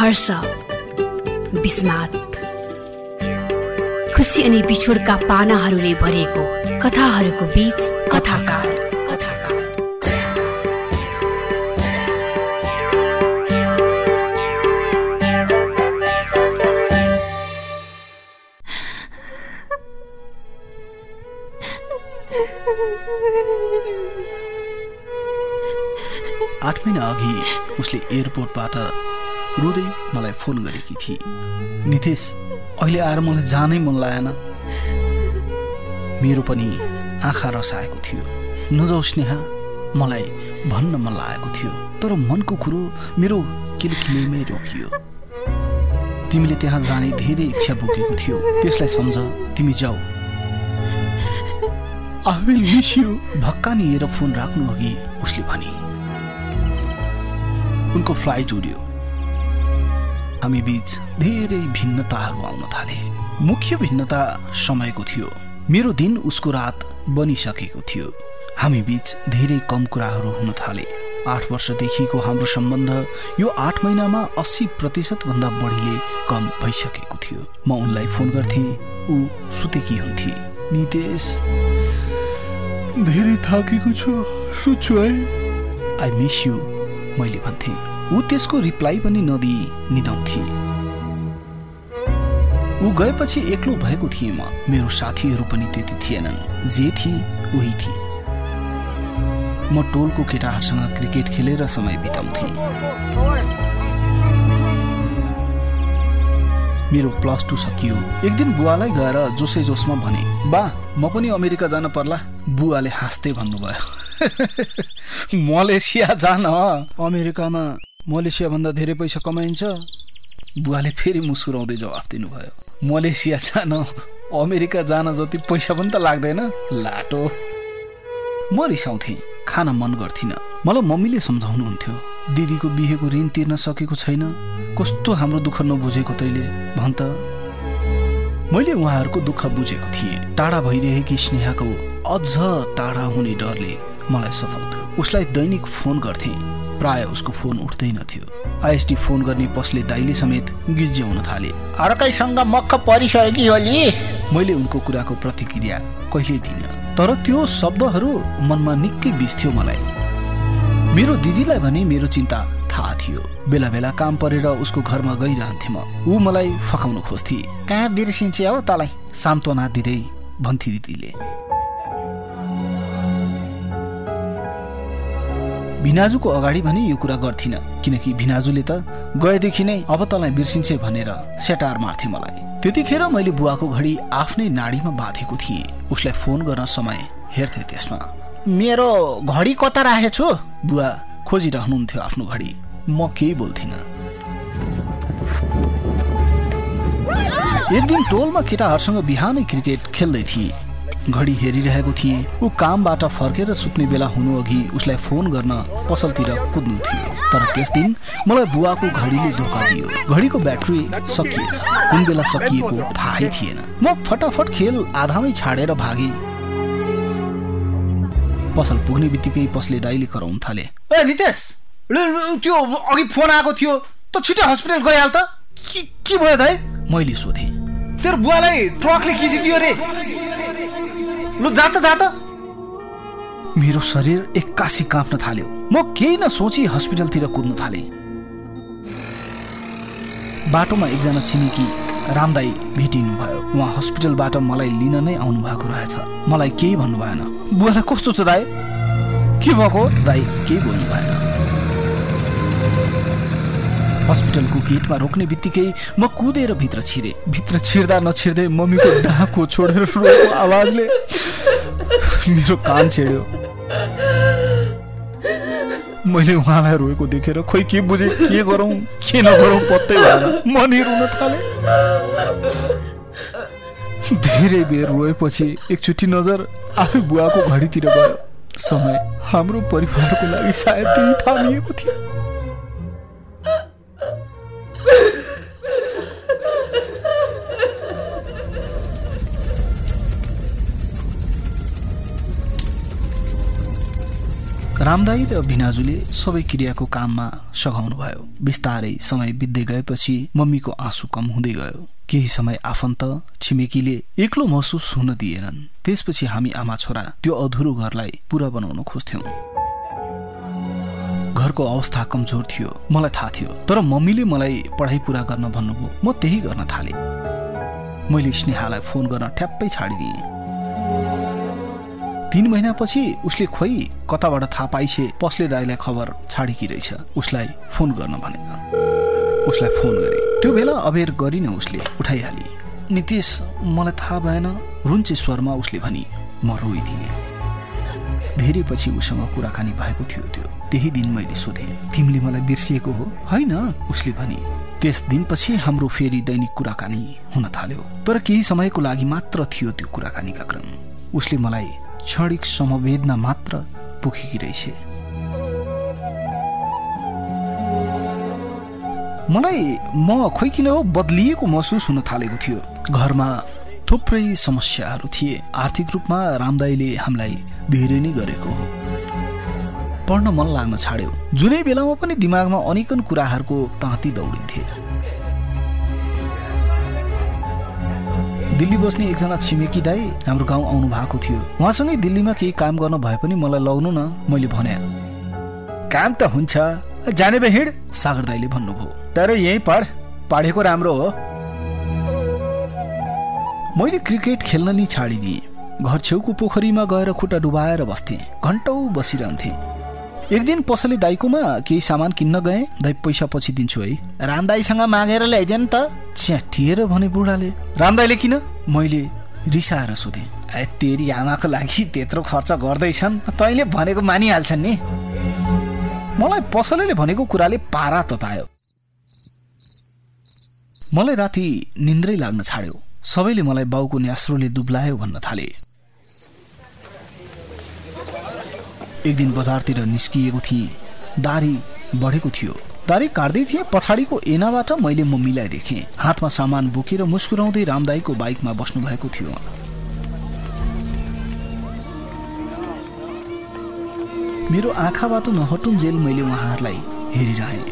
हर्ष विस्मात खुसी अनि बिछोडका पानाहरूले भरिएको कथाहरूको बीच कथाकार। आठ महिना अघि उसले एयरपोर्टबाट रुँदै मलाई फोन गरेकी थिए। नितेश अहिले आएर मलाई जानै मन लागेन। मेरो पनि आँखा रसाएको थियो। नजाउ स्नेहा मलाई भन्न मन लागेको थियो। तर मनको कुरो मेरो किलकिलीमै रोकियो। तिमीले त्यहाँ जाने धेरै इच्छा बोकेको थियो। त्यसलाई सम्झ तिमी जाऊ। I will miss you phone राख्नु अघि उसले भने। उनको फ्लाइट उड्यो। हामी बीच धेरै भिन्नताहरू आउन थाले। मुख्य भिन्नता समयको थियो। मेरो दिन उसको रात बनिसकेको थियो। हामी बीच धेरै कम कुराहरू हुन थाले। आठ वर्षदेखिको हाम्रो सम्बन्ध यो आठ महिनामा अस्सी प्रतिशतभन्दा बढीले कम भइसकेको थियो। म उनलाई फोन गर्थेँ ऊ सुतेकी हुन्थे। नितेश धेरै थाकेको छु। सुत्छु है। आई मिस यु मैले भन्थेँ। ऊ त्यसको रिप्लाई पनि नदिई निदाउँथे। ऊ गएपछि एक्लो भएको थिएँ म। मेरो साथीहरू पनि त्यति थिएनन्। जे थिए उही थिए। म टोलको केटाहरूसँग क्रिकेट खेलेर समय बिताउँथे। मेरो प्लस टू सकियो। एक दिन बुवालाई गएर जोसै जोसमा भने बा म पनि अमेरिका जान पर्ला? बुवाले हाँस्दै भन्नुभयो मलेसिया जान अमेरिकामा मलेसिया भन्दा धेरै पैसा कमाइन्छ। बुवाले फेरि मुस्कुराउँदै जवाफ दिनुभयो। मलेसिया जान अमेरिका जान जति पैसा पनि त लाग्दैन। लाटो। म रिसाउँथेँ खान मन गर्थिनँ। मलाई मम्मीले सम्झाउनुहुन्थ्यो दिदीको बिहेको ऋण तिर्न सकेको छैन। कस्तो हाम्रो दुःख नबुझेको तैले भन् त। मैले उहाँहरूको दुःख बुझेको थिएँ। टाढा भइरहेकी स्नेहाको अझ टाढा हुने डरले मलाई सताउँथ्यो। उसलाई दैनिक फोन गर्थेँ। प्राय उसको फोन उठ्दैनथ्यो आइएसटी फोन गर्ने पसले दाइले समेत गिज्याउन थाले। अर्कैसँग मक्ख परिसकेकी होली? मैले उनको कुराको प्रतिक्रिया कहिले दिइनँ। तर त्यो शब्दहरू मनमा निकै बिस्थ्यो मलाई। मेरो दिदीलाई भने मेरो चिन्ता थाहा थियो। बेला बेला काम परेर उसको घरमा गइरहन्थे म। ऊ मलाई फकाउन खोज्थे। कहाँ बिर्सिन्छ हौ तँलाई? सान्त्वना दिँदै भन्थे दिदीले। भिनाजुको अगाडि भने यो कुरा गर्थिन किनकि भिनाजुले त गएदेखि नै अब तँलाई बिर्सिन्छे भनेर सेटार मार्थे मलाई। त्यतिखेर मैले बुवाको घडी आफ्नै नाडीमा बाँधेको थिएँ। उसलाई फोन गर्न समय हेर्थे त्यसमा। मेरो घडी कता राखेछु? बुवा खोजिरहनुहुन्थ्यो आफ्नो घडी। म केही बोल्थिन। एक दिन टोलमा केटाहरूसँग बिहानै क्रिकेट खेल्दै थिए। घडी हेरिरहेको थिएँ। ऊ कामबाट फर्केर सुत्ने बेला हुनु अघि उसलाई फोन गर्न पसलतिर कुद्नु थियो। तर त्यस दिन मलाई बुवाको घडीले धोका दियो। घडीको ब्याट्री सकिएछ। कुन बेला सकिएको थाहै थिएन। म फटाफट खेल आधामै छाडेर भागे। पसल पुग्ने बित्तिकै पसले दाइले कराउन थाले। ए नितेश! त्यो अघि फोन आएको थियो। त छिटो हस्पिटल गइहाल त। के भयो दाइ? मैले सोधेँ। तेरो बुवालाई ट्रकले खिचिदियो रे। लु जा त मेरो शरीर एक्कासी काँप्न थाल्यो। म केही नसोची हस्पिटलतिर कुद्न थालेँ। बाटोमा एकजना छिमेकी रामदाई भेटिनु भयो उहाँ हस्पिटलबाट मलाई लिन नै आउनु भएको रहेछ। मलाई केही भन्नु भएन बुवालाई कस्तो छ दाई? के भएको? दाई केही बोल्नु भएन हस्पिटलको गेटमा रोक्ने बित्तिकै म कुदेर भित्र छिरे। भित्र छिर्दा नछिर्दै मम्मीको डाको छोडेर रोएको आवाजले मेरो कान छेड्यो। मैले उहाँलाई रोएको देखेर खोइ के बुझे के गरौँ के नगरौँ पत्तै भएन मनी रुन थाले। धेरै बेर रोएपछि एकचोटि नजर आफै बुवाको घडीतिर गयो। समय हाम्रो परिवारको लागि सायद त्यही थामिएको थियो। रामदाई र भिनाजुले सबै क्रियाको काममा सघाउनु भयो। बिस्तारै समय बित्दै गएपछि मम्मीको आँसु कम हुँदै गयो। केही समय आफन्त छिमेकीले एक्लो महसुस हुन दिएनन्। त्यसपछि हामी आमा छोरा त्यो अधुरो घरलाई पुरा बनाउन खोज्थ्यौं। घरको अवस्था कमजोर थियो मलाई थाहा थियो तर मम्मीले मलाई पढाइ पुरा गर्न भन्नुभयो। म त्यही गर्न थालेँ। मैले स्नेहालाई फोन गर्न ठ्याप्पै छाडिदिएँ। तीन महिनापछि उसले खोइ कताबाट थाहा पाइछे? पस्ले दाईलाई खबर छाडेकी रहेछ उसलाई फोन गर्न भनेको। उसलाई फोन गरे। त्यो बेला अबेर गरिन उसले उठाइहाले। नितिश मलाई थाहा भएन। रुन्चे स्वरमा उसले भनी म रोइदिएँ। धेरै पछि उसँग कुराकानी भएको थियो त्यो। त्यही दिन मैले सोधेँ तिमीले मलाई बिर्सिएको हो? होइन उसले भनी। त्यस दिनपछि हाम्रो फेरि दैनिक कुराकानी हुन थाल्यो। तर केही समयको लागि मात्र थियो त्यो कुराकानीका क्रम। उसले मलाई क्षणिक समवेदना मात्र पोखेकी रहेछ मलाई म खोइ किन हो बदलिएको महसुस हुन थालेको थियो। घरमा थुप्रै समस्याहरू थिए। आर्थिक रूपमा रामदाईले हामीलाई धेरै नै गरेको हो। पढ्न मन लाग्न छाड्यो। जुनै बेलामा पनि दिमागमा अनेकन कुराहरूको ताँती दौडिन्थे। दिल्ली बस्ने एकजना छिमेकी दाई हाम्रो गाउँ आउनु भएको थियो। उहाँसँगै दिल्लीमा केही काम गर्न भए पनि मलाई लग्नु न मैले भने। काम त हुन्छ जाने भए हिँड सागर दाईले भन्नुभयो। तर यही पढ पढेको राम्रो हो। मैले क्रिकेट खेल्न नि छाडिदिएँ। घर छेउको पोखरीमा गएर खुट्टा डुबाएर बस्थेँ। घन्टौ बसिरहन्थेँ। एक दिन पसले दाईकोमा केही सामान किन्न गएँ। दाई पैसा पछि दिन्छु है। रामदाईसँग मागेर ल्याइदिए नि त च्याटिएर भने बुढाले। रामदाईले किन? मैले रिसाएर सोधेँ तेरी आमाको लागि त्यत्रो खर्च गर्दैछन्। तैँले भनेको मानिहाल्छन् नि। मलाई पसलेले भनेको कुराले पारा ततायो। मलाई राति निन्द्रै लाग्न छाड्यो। सबैले मलाई बाउको न्यास्रोले दुब्लायो भन्न थाले। एक दिन बजारतिर निस्किएको थिएँ। दारी बढेको थियो। दारी काट्दै थिएँ पछाडिको एनाबाट मैले मम्मीलाई देखेँ हातमा सामान बोकेर मुस्कुराउँदै रामदाईको बाइकमा बस्नु भएको थियो। मेरो आँखाबाट नहटुन्जेल मैले उहाँहरूलाई हेरिरहेँ।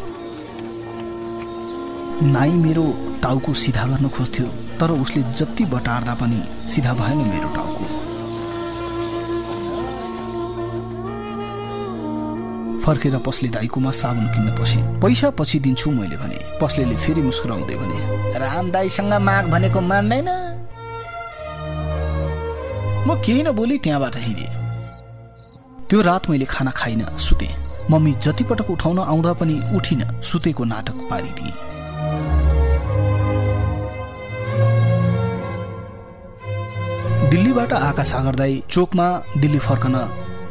नाइ मेरो टाउको सिधा गर्न खोज्थ्यो तर उसले जति बटार्दा पनि सिधा भएन मेरो टाउको। फर्केर पसले दाईकोमा साबुन किन्न पसेँ पैसा पछि दिन्छु मैले भने पसलेले फेरि मुस्कुराउँदै भने राम दाईसँग माग भनेको मान्दैन। म केही नबोली त्यहाँबाट हिँडेँ। त्यो रात मैले खाना खाइन सुते। मम्मी जति पटक उठाउन आउँदा पनि उठिन सुतेको नाटक पारिदिए। दिल्लीबाट आका सागर दाई चोकमा दिल्ली फर्कन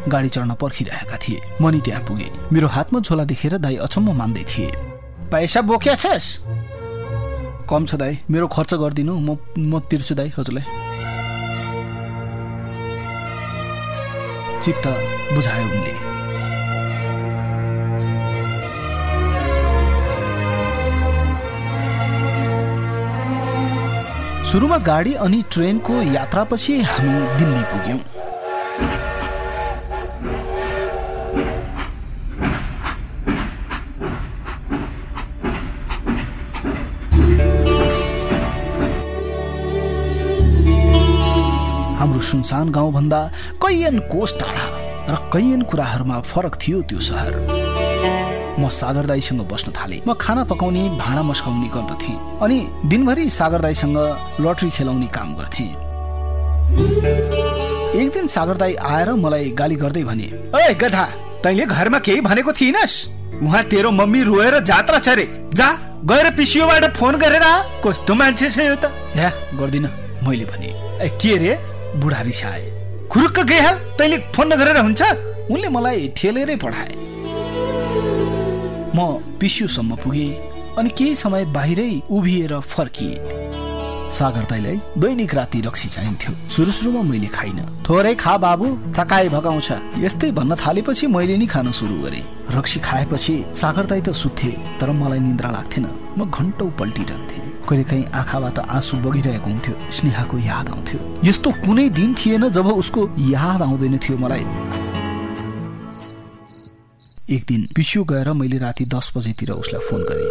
गाडी चढ्न पर्खिरहेका थिए। मनी त्यहाँ पुगे। मेरो हातमा झोला देखेर दाई अचम्म मान्दै थिए। पैसा बोक्या छस्? कम छ दाई मेरो खर्च गरिदिनु। म म तिर्छु दाई हजुरलाई। चित्त बुझायो उनले। सुरुमा गाडी अनि ट्रेनको यात्रापछि हामी दिल्ली पुग्यौँ। सुनसान गाउँभन्दा कैयन कोष टाढा र कैयन कुराहरूमा फरक थियो त्यो सहर। म सागर दाईसँग बस्न थालेँ। म खाना पकाउने भाँडा मस्काउने गर्दथेँ अनि दिनभरि सागर दाईसँग लटरी खेलाउने काम गर्थेँ। एक दिन सागर दाई आएर मलाई गाली गर्दै भने ओए गधा तैँले घरमा केही भनेको थिइनस्? उहाँ तेरो मम्मी रोएर जात्रा छ जा गएर पिसियोबाट फोन गरेर। कस्तो मान्छे छ यो त? गर्दिन मैले भने। ए के रे? बुढा रिसाए खुरुक्क गइहाल तैँले फोन नगरेर हुन्छ? उनले मलाई ठेलेरै पठाए म पिस्युसम्म पुगेँ अनि केही समय बाहिरै उभिएर फर्किएँ। सागर दाईलाई दैनिक राति रक्सी चाहिन्थ्यो। सुरु सुरुमा मैले खाइनँ। थोरै खा बाबु थकाइ भगाउँछ। यस्तै भन्न थालेपछि मैले नि खान सुरु गरेँ। रक्सी खाएपछि सागर दाई त सुत्थे तर मलाई निन्द्रा लाग्थेन। म घन्टौ पल्टिरहन्थेँ। कहिलेकाहीँ आँखाबाट आँसु बगिरहेको हुन्थ्यो स्नेहाको याद आउँथ्यो। यस्तो कुनै दिन थिएन जब उसको याद आउँदैन थियो मलाई। एक दिन पिस्यु गएर मैले राति दस बजेतिर उसलाई फोन गरेँ।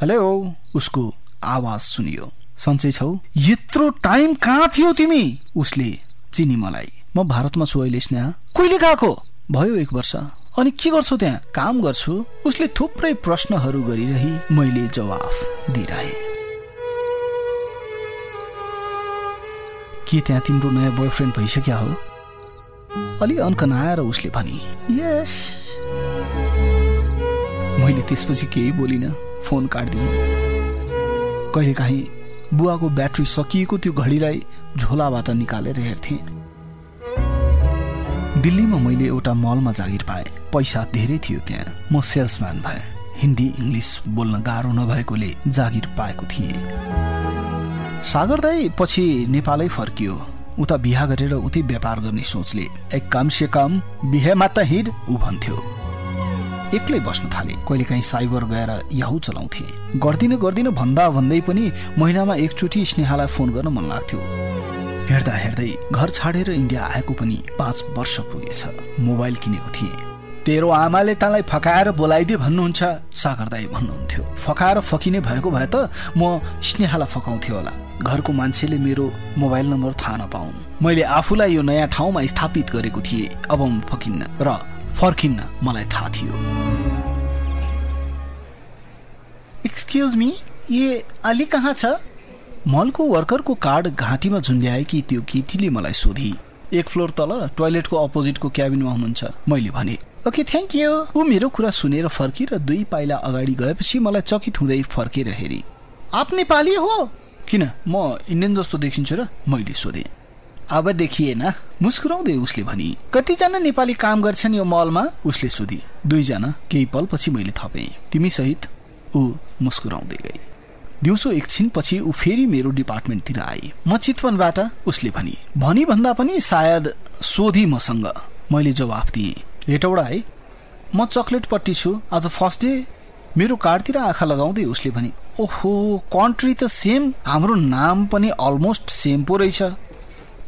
हेलो उसको आवाज सुनियो। सन्चै छौ? यत्रो टाइम कहाँ थियो तिमी? उसले चिनी मलाई। म भारतमा छु अहिले स्नेहा। कहिले गएको? भयो एक वर्ष। अनि के गर्छौ त्यहाँ? काम गर्छु। उसले थुप्रै प्रश्नहरू गरिरही मैले जवाफ दिइरहे के त्यहाँ तिम्रो नयाँ बोयफ्रेन्ड भइसक्यो हो? अलि अङ्क नआएर उसले भनी यस। मैले त्यसपछि केही बोलिनँ फोन काटिदिएँ। कहिलेकाहीँ बुवाको ब्याट्री सकिएको त्यो घडीलाई झोलाबाट निकालेर हेर्थेँ। दिल्लीमा मैले एउटा मलमा जागिर पाएँ। पैसा धेरै थियो त्यहाँ। म सेल्सम्यान भएँ। हिन्दी इङ्ग्लिस बोल्न गाह्रो नभएकोले जागिर पाएको थिएँ। सागर दाई पछि नेपालै फर्कियो। उता बिहा गरेर उतै व्यापार गर्ने सोचले एक काम से काम बिहेमा त हिँड ऊ भन्थ्यो। एक्लै बस्न थाले। कहिलेकाहीँ साइबर गएर याहु चलाउँथे। गर्दिन गर्दिन भन्दा भन्दै पनि महिनामा एकचोटि स्नेहालाई फोन गर्न मन लाग्थ्यो। हेर्दा हेर्दै घर छाडेर इन्डिया आएको पनि पाँच वर्ष पुगेछ। मोबाइल किनेको थिएँ। तेरो आमाले तँलाई फकाएर बोलाइदिए भन्नुहुन्छ सागर दाई भन्नुहुन्थ्यो। फकाएर फकिने भएको भए त म स्नेहालाई फकाउँथ्यो होला। घरको मान्छेले मेरो मोबाइल नम्बर थाहा नपाउन्। मैले आफूलाई यो नयाँ ठाउँमा स्थापित गरेको थिएँ। अब म फकिन्न र फर्किन्न मलाई थाहा थियो। एक्सक्युज मी ये अलि कहाँ छ? मलको वर्करको कार्ड घाँटीमा झुन्ड्याएकी त्यो केटीले मलाई सोधी। एक फ्लोर तल टोयलेटको अपोजिटको क्याबिनमा हुनुहुन्छ मैले भने ओके थ्याङ्क यू ऊ मेरो कुरा सुनेर फर्किएर दुई पाइला अगाडि गएपछि मलाई चकित हुँदै फर्केर हेरी। आप नेपाली हो? किन? म इन्डियन जस्तो देखिन्छु र मैले सोधेँ। अब देखिएन मुस्कुराउँदै उसले भनी। कतिजना नेपाली काम गर्छन् यो मलमा? उसले सोधी। दुईजना केही पलपछि मैले थपेँ। तिमी सहित ऊ मुस्कुराउँदै गए दिउँसो एकछिनपछि ऊ फेरि मेरो डिपार्टमेन्टतिर आए। म चितवनबाट उसले भनी भनी भन्दा पनि सायद सोधी मसँग। मैले जवाफ दिएँ हेटौडा है। म चक्लेटपट्टि छु। आज फर्स्ट डे। मेरो कार्डतिर आँखा लगाउँदै उसले भने ओहो कन्ट्री त सेम। हाम्रो नाम पनि अलमोस्ट सेम पो रहेछ।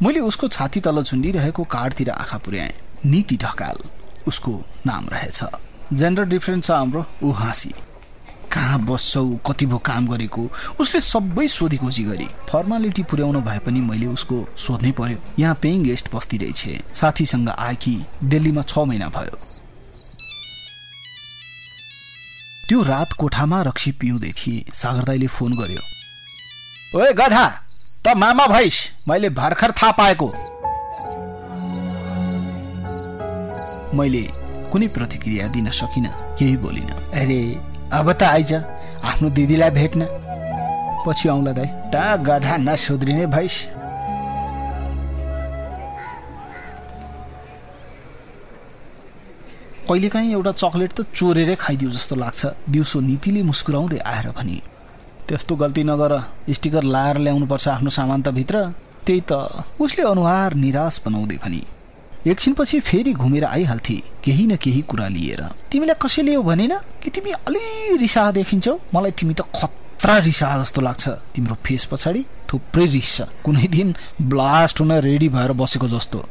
मैले उसको छाती तल झुन्डिरहेको कार्डतिर आँखा पुर्याएँ। नीति ढकाल। उसको नाम रहेछ। जेन्डर डिफ्रेन्स छ हाम्रो। ऊ हाँसी। कहाँ बस्छौ कति भो काम गरेको उसले सबै सोधी खोजी गरे फर्मालिटी पुर्याउन भए पनि मैले उसको सोध्नै पर्यो। यहाँ पेइङ गेस्ट बस्ती रहेछ साथीसँग आएकी दिल्लीमा छ महिना भयो। त्यो रात कोठामा रक्सी पिउँदै थिए। सागर दाईले फोन गर्यो। ओए गधा त मामा भइस। मैले भर्खर थाहा पाएको। मैले कुनै प्रतिक्रिया दिन सकिन केही बोलिन। अरे अब त आइज। आफ्नो दिदीलाई भेट्न। पछि आउँला दाई। त गधा नसुध्रिने भइस कहिलेकाहीँ एउटा चक्लेट त चोरेरै खाइदियो जस्तो लाग्छ। दिउँसो नीतिले मुस्कुराउँदै आएर भने त्यस्तो गल्ती नगर। स्टिकर लाएर ल्याउनुपर्छ आफ्नो सामान त भित्र। त्यही त। उसले अनुहार निराश बनाउँदै भने एकछिनपछि फेरि घुमेर आइहाल्थे केही न केही कुरा लिएर। तिमीलाई कसैले हो भनेन कि तिमी अलि रिसा देखिन्छौ? मलाई तिमी त खतरा रिसा जस्तो लाग्छ। तिम्रो फेस पछाडि थुप्रै रिस छ। कुनै दिन ब्लास्ट हुन रेडी भएर बसेको जस्तो।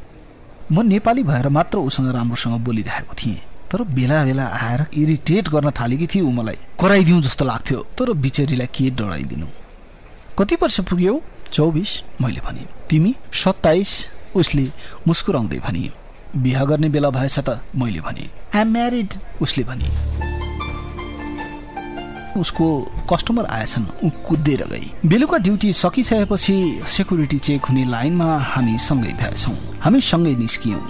म नेपाली भएर मात्र उसँग राम्रोसँग बोलिरहेको थिएँ। तर बेला बेला आएर इरिटेट गर्न थालेकी थिए ऊ मलाई। कराइदिउँ जस्तो लाग्थ्यो। तर बिचरीलाई के डराइदिनु? कति वर्ष पुग्यौ? चौबिस मैले भने। तिमी सत्ताइस उसले मुस्कुराउँदै भने बिहा गर्ने बेला भएछ त मैले भने। आइएम म्यारिड उसले भने। उसको कस्टमर आएछन् ऊ कुदेर गई बेलुका ड्युटी सकिसकेपछि सेक्युरिटी चेक हुने लाइनमा हामी सँगै भएछौँ हामी सँगै निस्कियौँ।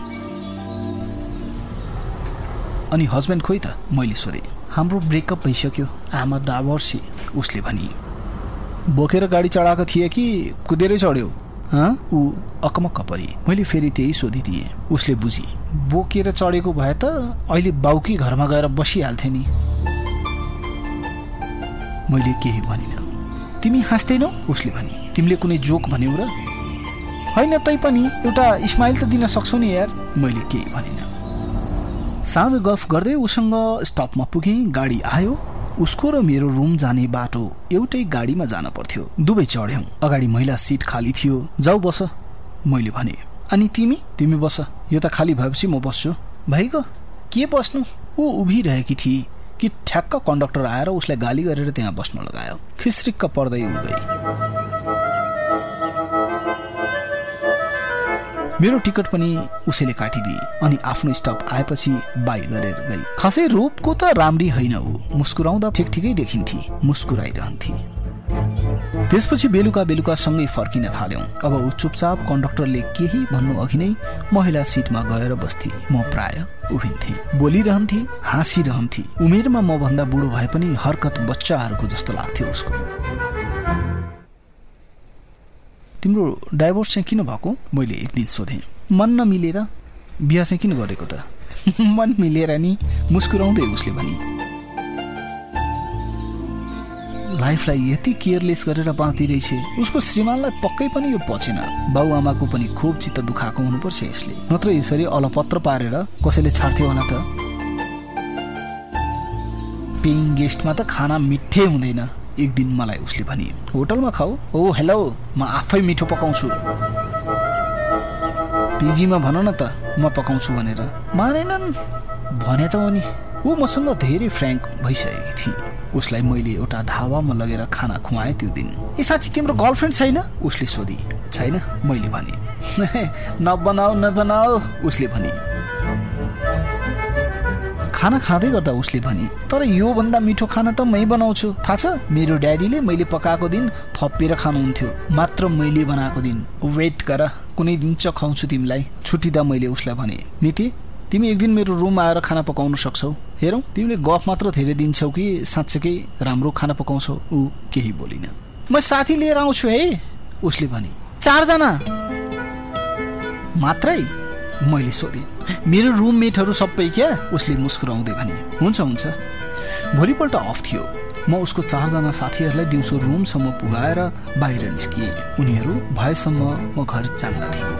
अनि हस्बेन्ड खोइ त? मैले सोधेँ। हाम्रो ब्रेकअप भइसक्यो आमा डाभर्सी उसले भनी। बोकेर गाडी चढाएको थिए कि कुदेरै चढ्यो? ऊ अकमक्क परी। मैले फेरि त्यही सोधिदिएँ। उसले बुझी बोकेर चढेको भए त अहिले बाउकी घरमा गएर बसिहाल्थे नि। मैले केही भनिनँ। तिमी हाँस्दैनौ? उसले भने तिमीले कुनै जोक भन्यौ र? होइन तै पनि। एउटा स्माइल त दिन सक्छौ नि यार। मैले केही भनिनँ। साँझ गफ गर्दै उसँग स्टपमा पुगेँ गाडी आयो। उसको र मेरो रुम जाने बाटो एउटै गाडीमा जान पर्थ्यो। दुवै चढ्यौँ। अगाडि महिला सिट खाली थियो। जाऊ बस। मैले भने। अनि तिमी? तिमी बस। यो त खाली भएपछि म बस्छु। भाइको के बस्नु? ऊ उभिरहेकी थिए कि ठ्याक्क कन्डक्टर आएर उसलाई गाली गरेर त्यहाँ बस्न लगायो। खिस्रिक्क पर्दै उ मेरो टिकट पनि उसैले काटिदिए अनि आफ्नो स्टप आएपछि बाई गरेर गई। खासै रूपको त राम्री होइन ऊ। मुस्कुराउँदा ठिक ठिकै देखिन्थे मुस्कुराइरहन्थे। त्यसपछि बेलुका बेलुका सँगै फर्किन थाल्यौँ। अब ऊ चुपचाप कन्डक्टरले केही भन्नु अघि नै महिला सिटमा गएर बस्थे। म प्राय उभिन्थे। बोलिरहन्थे हाँसिरहन्थे। उमेरमा म भन्दा बुढो भए पनि हरकत बच्चाहरूको जस्तो लाग्थ्यो उसको। तिम्रो डाइभोर्स चाहिँ किन भएको? मैले एक दिन सोधेँ। मन नमिलेर बिहा चाहिँ किन गरेको त? मन मिलेर नि मुस्कुराउँदै उसले भने लाइफलाई यति केयरलेस गरेर बाँच्दै रहेछ उसको श्रीमानलाई पक्कै पनि यो पचेन। बाबुआमाको पनि खुब चित्त दुखाएको हुनुपर्छ यसले। नत्र यसरी अलपत्र पारेर कसैले छाड्थ्यो होला त? पेइङ गेस्टमा त खाना मिठै हुँदैन। एक दिन मलाई उसले भने होटलमा खाऊ? ओ हेलो म आफै मिठो पकाउँछु। पिजीमा भन न त म पकाउँछु भनेर। मानेनन्? भने त हो नि। ऊ मसँग धेरै फ्रेङ्क भइसकेकी थिए। उसलाई मैले एउटा ढाबामा लगेर खाना खुवाएँ त्यो दिन। ए साँच्ची तिम्रो गर्लफ्रेन्ड छैन? उसले सोधी। छैन। मैले भने। नबनाऊ नबनाऊ। उसले भने। खाना खाँदै गर्दा उसले भने तर योभन्दा मिठो खाना त मै बनाउँछु। थाहा छ? मेरो ड्याडीले मैले पकाएको दिन थपेर खानुहुन्थ्यो। मात्र मैले बनाएको दिन। वेट गर कुनै दिन चखाउँछु तिमीलाई। छुट्टिँदा मैले उसलाई भने नीति तिमी एक दिन मेरो रुम आएर खाना पकाउन सक्छौ। हेरौँ तिमीले गफ मात्र धेरै दिन्छौ कि साँच्चैकै राम्रो खाना पकाउँछौ? ऊ केही बोलिन। म साथी लिएर आउँछु है। उसले भने चारजना? मात्रै? मैले सोधेँ। मेरो रुममेटहरू सबै क्या? उसले मुस्कुराउँदै भने हुन्छ हुन्छ। भोलिपल्ट अफ थियो। म उसको चारजना साथीहरूलाई दिउँसो रुमसम्म पुगाएर बाहिर निस्किएँ। उनीहरू भएसम्म म घर जान्न थिएँ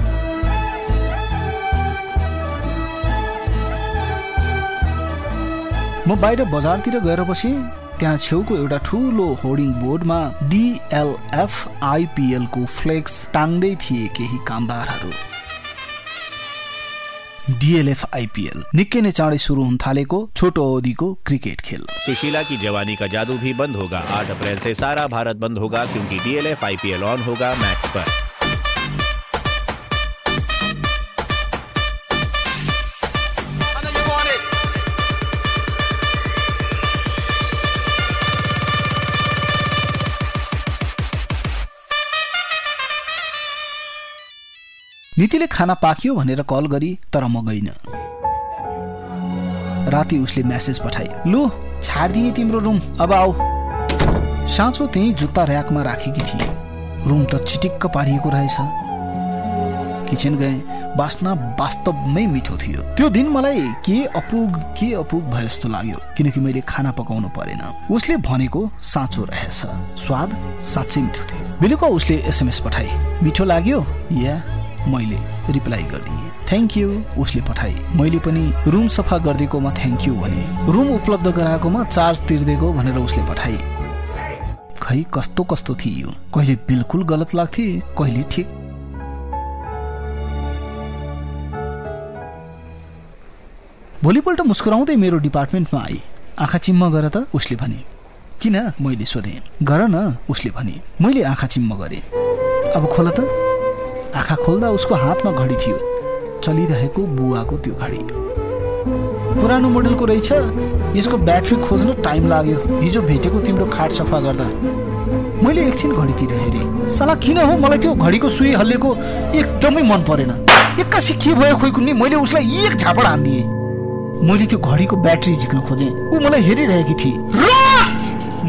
म बाहिर बजारतिर गएर बसेँ त्यहाँ छेउको एउटा ठुलो होर्डिङ बोर्डमा डिएलएफ आइपिएलको फ्लेक्स टाङ्दै थिए केही कामदारहरू। डिएलएफ आईपीएल निक्के ने चाँडे शुरू हुन थालेको छोटो अवधिको क्रिकेट खेल। सुशीला की जवानी का जादू भी बंद होगा। आठ अप्रैल से सारा भारत बंद होगा, क्योंकि डीएलएफ आईपीएल ऑन होगा मैच पर। नीतिले खाना पाकियो भनेर कल गरी तर म गइन। राति उसले म्यासेज पठाए लु छाडिदिए तिम्रो रुम अब आऊ। साँचो त्यही जुत्ता ऱ्याकमा राखेकी थिए। रुम त चिटिक्क पारिएको रहेछ। किचन गए बास्ना वास्तवमै मिठो थियो। त्यो दिन मलाई के अपुग के अपुग भए जस्तो लाग्यो किनकि मैले खाना पकाउनु परेन। उसले भनेको साँचो रहेछ। स्वाद साँच्चै मिठो थियो। बेलुका उसले एसएमएस पठाए मिठो लाग्यो? या। मैले रिप्लाई गरिदिएँ। थ्याङ्क यू उसले पठाए। मैले पनि रुम सफा गरिदिएकोमा थ्याङ्क यू भने रुम उपलब्ध गराएकोमा चार्ज तिर्दिएको भनेर उसले पठाए। खै कस्तो कस्तो थियो? कहिले बिल्कुल गलत लाग्थे कहिले ठिक। भोलिपल्ट मुस्कुराउँदै मेरो डिपार्टमेन्टमा आए। आँखा चिम्म गर त उसले भने। किन? मैले सोधेँ। गर न उसले भने। मैले आँखा चिम्म गरेँ। अब खोल त। आँखा खोल्दा उसको हातमा घडी थियो। चलिरहेको बुवाको त्यो घडी। पुरानो मोडलको रहेछ। यसको ब्याट्री खोज्न टाइम लाग्यो। हिजो भेटेको तिम्रो खाट सफा गर्दा। मैले एकछिन घडीतिर हेरेँ। साला किन हो? मलाई त्यो घडीको सुई हल्लेको एकदमै मन परेन। एक्कासी के भयो खोइ कुन्नी मैले उसलाई एक झापड हानिदिएँ। मैले त्यो घडीको ब्याट्री झिक्न खोजेँ। ऊ मलाई हेरिरहेकी थिए।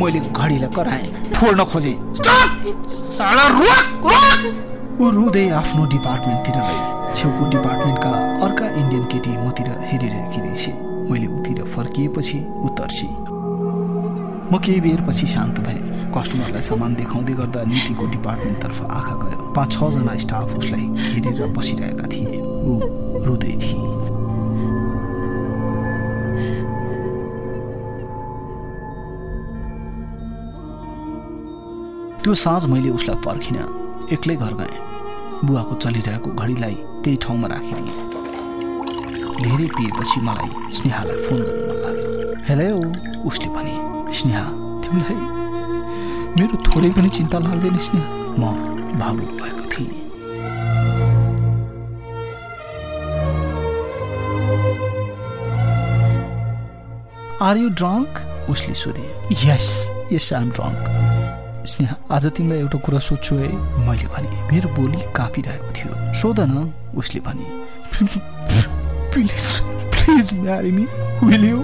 मैले घडीलाई कराएँ। फोड्न खोजेँ। ऊ रुँदै आफ्नो डिपार्टमेन्टतिर गए। छेउको डिपार्टमेन्टका अर्का इन्डियन केटी मतिर हेरिरहेकी रहेछ। मैले उतिर फर्किएपछि उतर्सी म केही बेरपछि शान्त भएँ। कस्टमरलाई सामान देखाउँदै गर्दा नीतिको डिपार्टमेन्टतर्फ आँखा गयो। पाँच छजना स्टाफ उसलाई घेरेर बसिरहेका थिए। ऊ रुँदै थिए। त्यो साँझ मैले उसलाई पर्खिन। एक्लै घर गएँ। बुवाको चलिरहेको घडीलाई त्यही ठाउँमा राखिदिएँ। धेरै पिएपछि मलाई स्नेहालाई फोन गर्न मन लाग्यो। हेलो। उसले भने स्नेहा तिमीलाई मेरो थोरै पनि चिन्ता लाग्दैन स्नेहा। म भावुक भएको थिएँ। आर यु ड्रङ्क उसले सोधे। Yes yes I am drunk Sneha आज तिमीलाई एउटा कुरा सोध्छु है। मैले भने मेरो बोली काँपिरहेको थियो। सोध न उसले भने। Please please marry me will you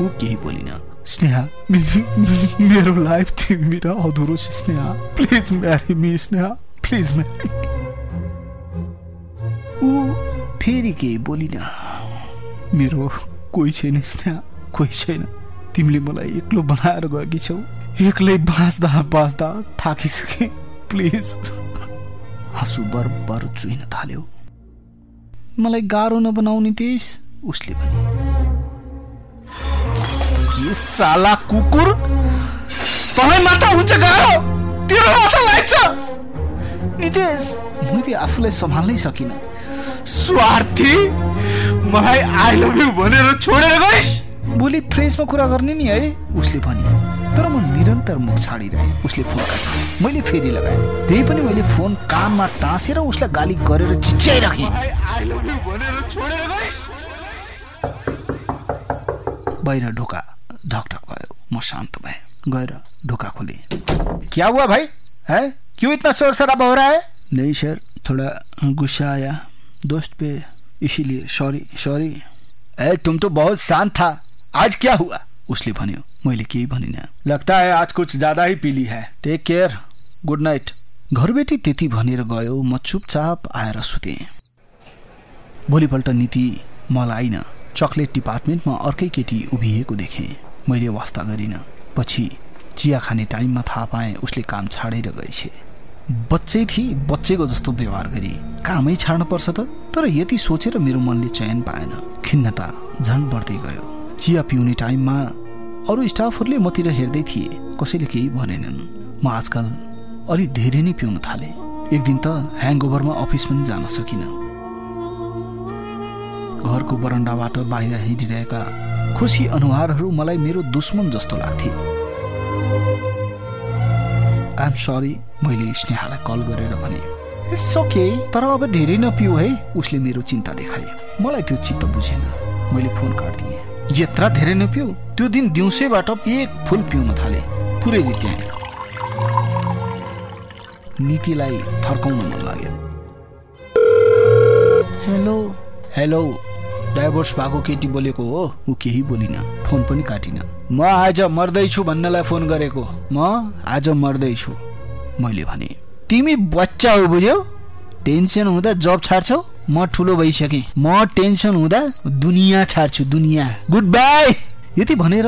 ऊ केही बोलिन। स्नेहा मेरो लाइफ तिमी र अधुरो छ Sneha. Please marry me Sneha. Please marry ऊ फेरि केही बोलिन। मेरो कोही छैन स्नेहा। कोही छैन। तिमीले मलाई एक्लो बनाएर गएकी छौ। एक्लै बाँच्दा बाँच्दा थाकिसके प्लिज। हाँसु बर बर चुहिन थाल्यो। मलाई गाह्रो नबनाउने त्यस उसले भने। के साला कुकुर? तँलाई मात्र हुन्छ गाह्रो। तेरो मात्र लाग्छ। नितेश मैले आफूलाई सम्हाल्नै सकिनँ। स्वार्थी मलाई आई लभ यु भनेर छोडेर गइस। भोलि फ्रेसमा कुरा गर्ने नि है उसले भने। तर म निरन्तर मुख छाडिरहेँ उसले फोन काट्यो। मैले फेरि लगाएँ। त्यही पनि मैले फोन कानमा टाँसेर उसलाई गाली गरेर चिच्याइराखेँ। बाहिर ढोका ढकढक भयो म शान्त भएँ। गएर ढोका खोले। क्या हुआ भाई है? क्यों इतना शोर शराबा हो रहा है? नहीं सर थोड़ा गुस्सा आया। दोस्त पे इसीलिए सॉरी सॉरी ए तुम तो बहुत शांत था। आज क्या हुआ? उसले भन्यो मैले केही भनिनँ। लगता है आज कुछ ज्यादा ही पीली है। टेक केयर गुड नाइट घरबेटी त्यति भनेर गयो म चुपचाप आएर सुतेँ। भोलिपल्ट नीति मलाई आइन चक्लेट डिपार्टमेन्टमा अर्कै केटी उभिएको देखेँ। मैले वास्ता गरिनँ। पछि चिया खाने टाइममा थाहा पाएँ उसले काम छाडेर गएछ बच्चै थिए बच्चेको जस्तो व्यवहार गरी। कामै छाड्नु पर्छ त तर यति सोचेर मेरो मनले चयन पाएन। खिन्नता झन् बढ्दै गयो। चिया पिउने टाइममा अरू स्टाफहरूले मतिर हेर्दै थिए कसैले केही भनेनन्। म आजकल अलि धेरै नै पिउन थालेँ। एक दिन त ह्याङओभरमा अफिस पनि जान सकिनँ। घरको बरन्डाबाट बाहिर हिँडिरहेका खुसी अनुहारहरू मलाई मेरो दुश्मन जस्तो लाग्थे। आइएम सरी मैले स्नेहालाई कल गरेर भने इट्स ओके तर अब धेरै नपिउ है। उसले मेरो चिन्ता देखाए। मलाई त्यो चित्त बुझेन। मैले फोन काटिदिएँ। यत्र धेरै नपिउ त्यो दिन दिउँसैबाट एक फुल पिउन थाले। पुरै जित्याएँ नीतिलाई थर्काउन मन लाग्यो। हेलो। हेलो। डाइभोर्स भएको केटी बोलेको हो। ऊ केही बोलिन। फोन पनि काटिन। म आज मर्दैछु भन्नलाई फोन गरेको। म आज मर्दैछु। मैले भने तिमी बच्चा हो बुझ्यौ? टेन्सन हुँदा जब छाड्छौ? म ठुलो भइसकेँ। म टेन्सन हुँदा दुनियाँ छाड्छु दुनियाँ। गुड बाई यति भनेर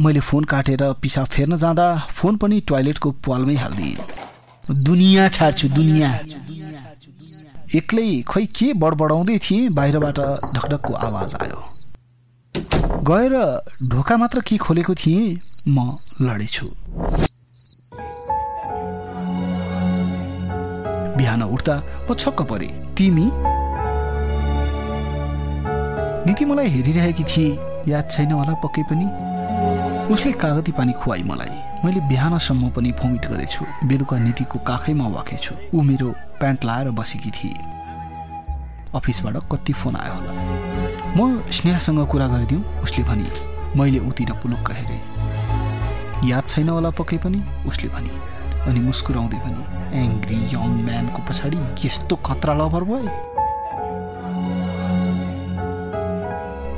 मैले फोन काटेर पिसाब फेर्न जाँदा फोन पनि टोयलेटको पालमै हालिदिएँ। दुनियाँ छाड्छु दुनियाँ। एक्लै खै के बडबडाउँदै थिएँ बाहिरबाट ढकढकको आवाज आयो। गएर ढोका मात्र के खोलेको थिएँ म लडेछु। बिहान उठ्दा म छक्क परे तिमी? नीति मलाई हेरिरहेकी थिए। याद छैन होला पक्कै पनि। उसले कागती पानी खुवाई मलाई। मैले बिहानसम्म पनि भोमिट गरेछु। बेलुका नीतिको काखैमा वाकेछु। ऊ मेरो प्यान्ट लाएर बसेकी थिए। अफिसबाट कति फोन आयो होला। म स्नेहासँग कुरा गरिदिउँ उसले भने मैले उतिर पुलुक्क हेरेँ। याद छैन होला पक्कै पनि? उसले भने अनि मुस्कुराउँदै भने एङ्ग्री यङ म्यानको पछाडि यस्तो खतरा लभर भयो?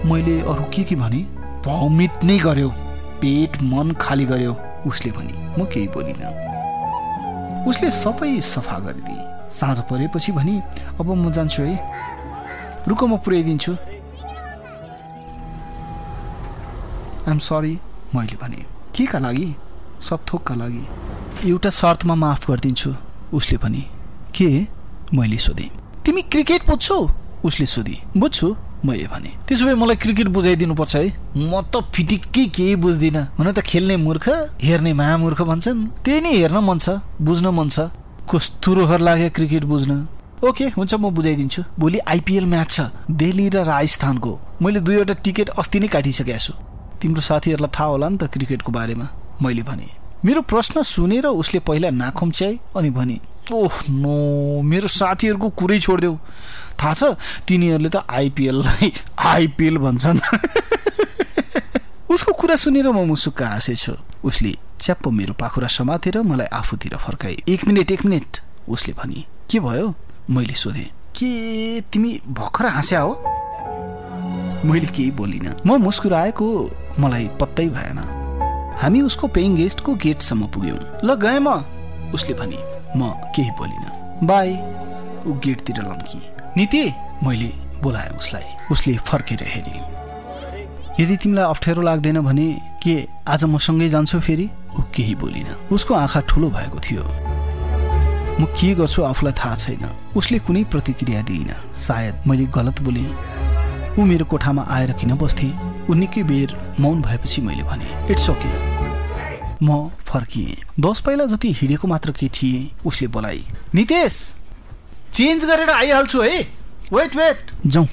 मैले अरू के के भने भमिट नै गर्यो। पेट मन खाली गर्यो उसले भने म केही बोलिनँ। उसले सबै सफा गरिदिए। साँझ परेपछि भने अब म जान्छु है। रुक म पुर्याइदिन्छु। आइएम सरी मैले भने के का लागि? सब थोकका लागि। एउटा शर्तमा माफ गरिदिन्छु। उसले भने के? मैले सोधेँ। तिमी क्रिकेट बुझ्छौ? उसले सोधी बुझ्छु। मैले भने। त्यसो भए मलाई क्रिकेट बुझाइदिनुपर्छ है। म त फिटिक्कै केही बुझ्दिनँ। हुन त खेल्ने मूर्ख हेर्ने महामूर्ख भन्छन्। त्यही नै हेर्न मन छ बुझ्न मन छ। कस्तो रोहर लाग्यो क्रिकेट बुझ्न। ओके हुन्छ म बुझाइदिन्छु। भोलि आइपिएल म्याच छ दिल्ली र राजस्थानको। मैले दुईवटा टिकट अस्ति नै काटिसकेको छु। तिम्रो साथीहरूलाई थाहा होला नि त क्रिकेटको बारेमा। मैले भने। मेरो प्रश्न सुनेर उसले पहिला नाखुम्च्याए अनि भने ओह नो मेरो साथीहरूको कुरै छोडिदेऊ। थाहा छ तिनीहरूले त आइपिएललाई आइपिएल भन्छन्। उसको कुरा सुनेर म मुसुक्क हाँसेछु। उसले च्याप्प मेरो पाखुरा समातेर मलाई आफूतिर फर्काए। एक मिनट एक मिनट उसले भने। के भयो? मैले सोधेँ। के तिमी भर्खर हाँस्या हो? मैले केही बोलिनँ। म मुस्कुराएको मलाई पत्तै भएन। हामी उसको पेइङ गेस्टको गेटसम्म पुग्यौँ। ल गएँ म। उसले भने म केही बोलिनँ। बाई। ऊ गेटतिर लम्की नीति मैले बोलाएँ उसलाई। उसले फर्केर हेरे यदि तिमीलाई अप्ठ्यारो लाग्दैन भने के आज म सँगै जान्छु फेरि? ऊ केही बोलिन। उसको आँखा ठुलो भएको थियो। म के गर्छु आफूलाई थाहा छैन। उसले कुनै प्रतिक्रिया दिइन सायद मैले गलत बोले। ऊ मेरो कोठामा आएर किन बस्थे? ऊ निकै बेर मौन भएपछि मैले भने इट्स ओके म फर्किएँ। दस पाइला जति हिँडेको मात्र के थिएँ उसले बोलाइ नितेश चेन्ज गरेर आइहाल्छु है। वेट वेट जाउँ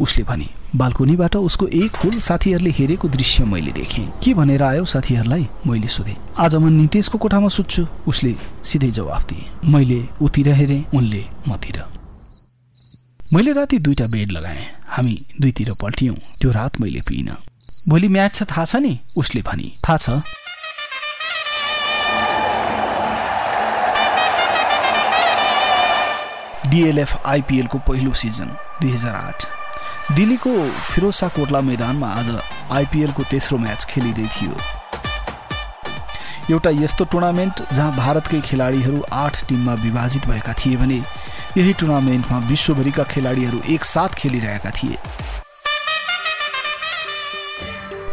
उसले भने बाल्कोनीबाट उसको एक हुल साथीहरूले हेरेको दृश्य मैले देखेँ। के भनेर आयो साथीहरूलाई मैले सोधेँ। आज म नितेशको कोठामा सुत्छु। उसले सिधै जवाफ दिए मैले उतिर हेरेँ उनले मतिर। मैले राति दुईटा बेड लगाएँ। हामी दुईतिर पल्टियौँ। त्यो रात मैले पिइनँ। भोलि म्याच छ थाहा छ नि? उसले भनी। थाहा छ। डिएलएफ आइपिएलको पहिलो सिजन दुई हजार आठ। दिल्लीको फिरोसा कोटला मैदानमा आज आइपिएलको तेस्रो म्याच खेलिँदै थियो। एउटा यस्तो टुर्नामेन्ट जहाँ भारतकै खेलाडीहरू आठ टिममा विभाजित भएका थिए भने यही टुर्नामेन्टमा विश्वभरिका खेलाडीहरू एकसाथ खेलिरहेका थिए।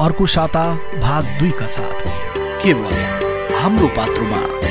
अर्को साता भाग दुईका साथ। केवल हाम्रो पात्रोमा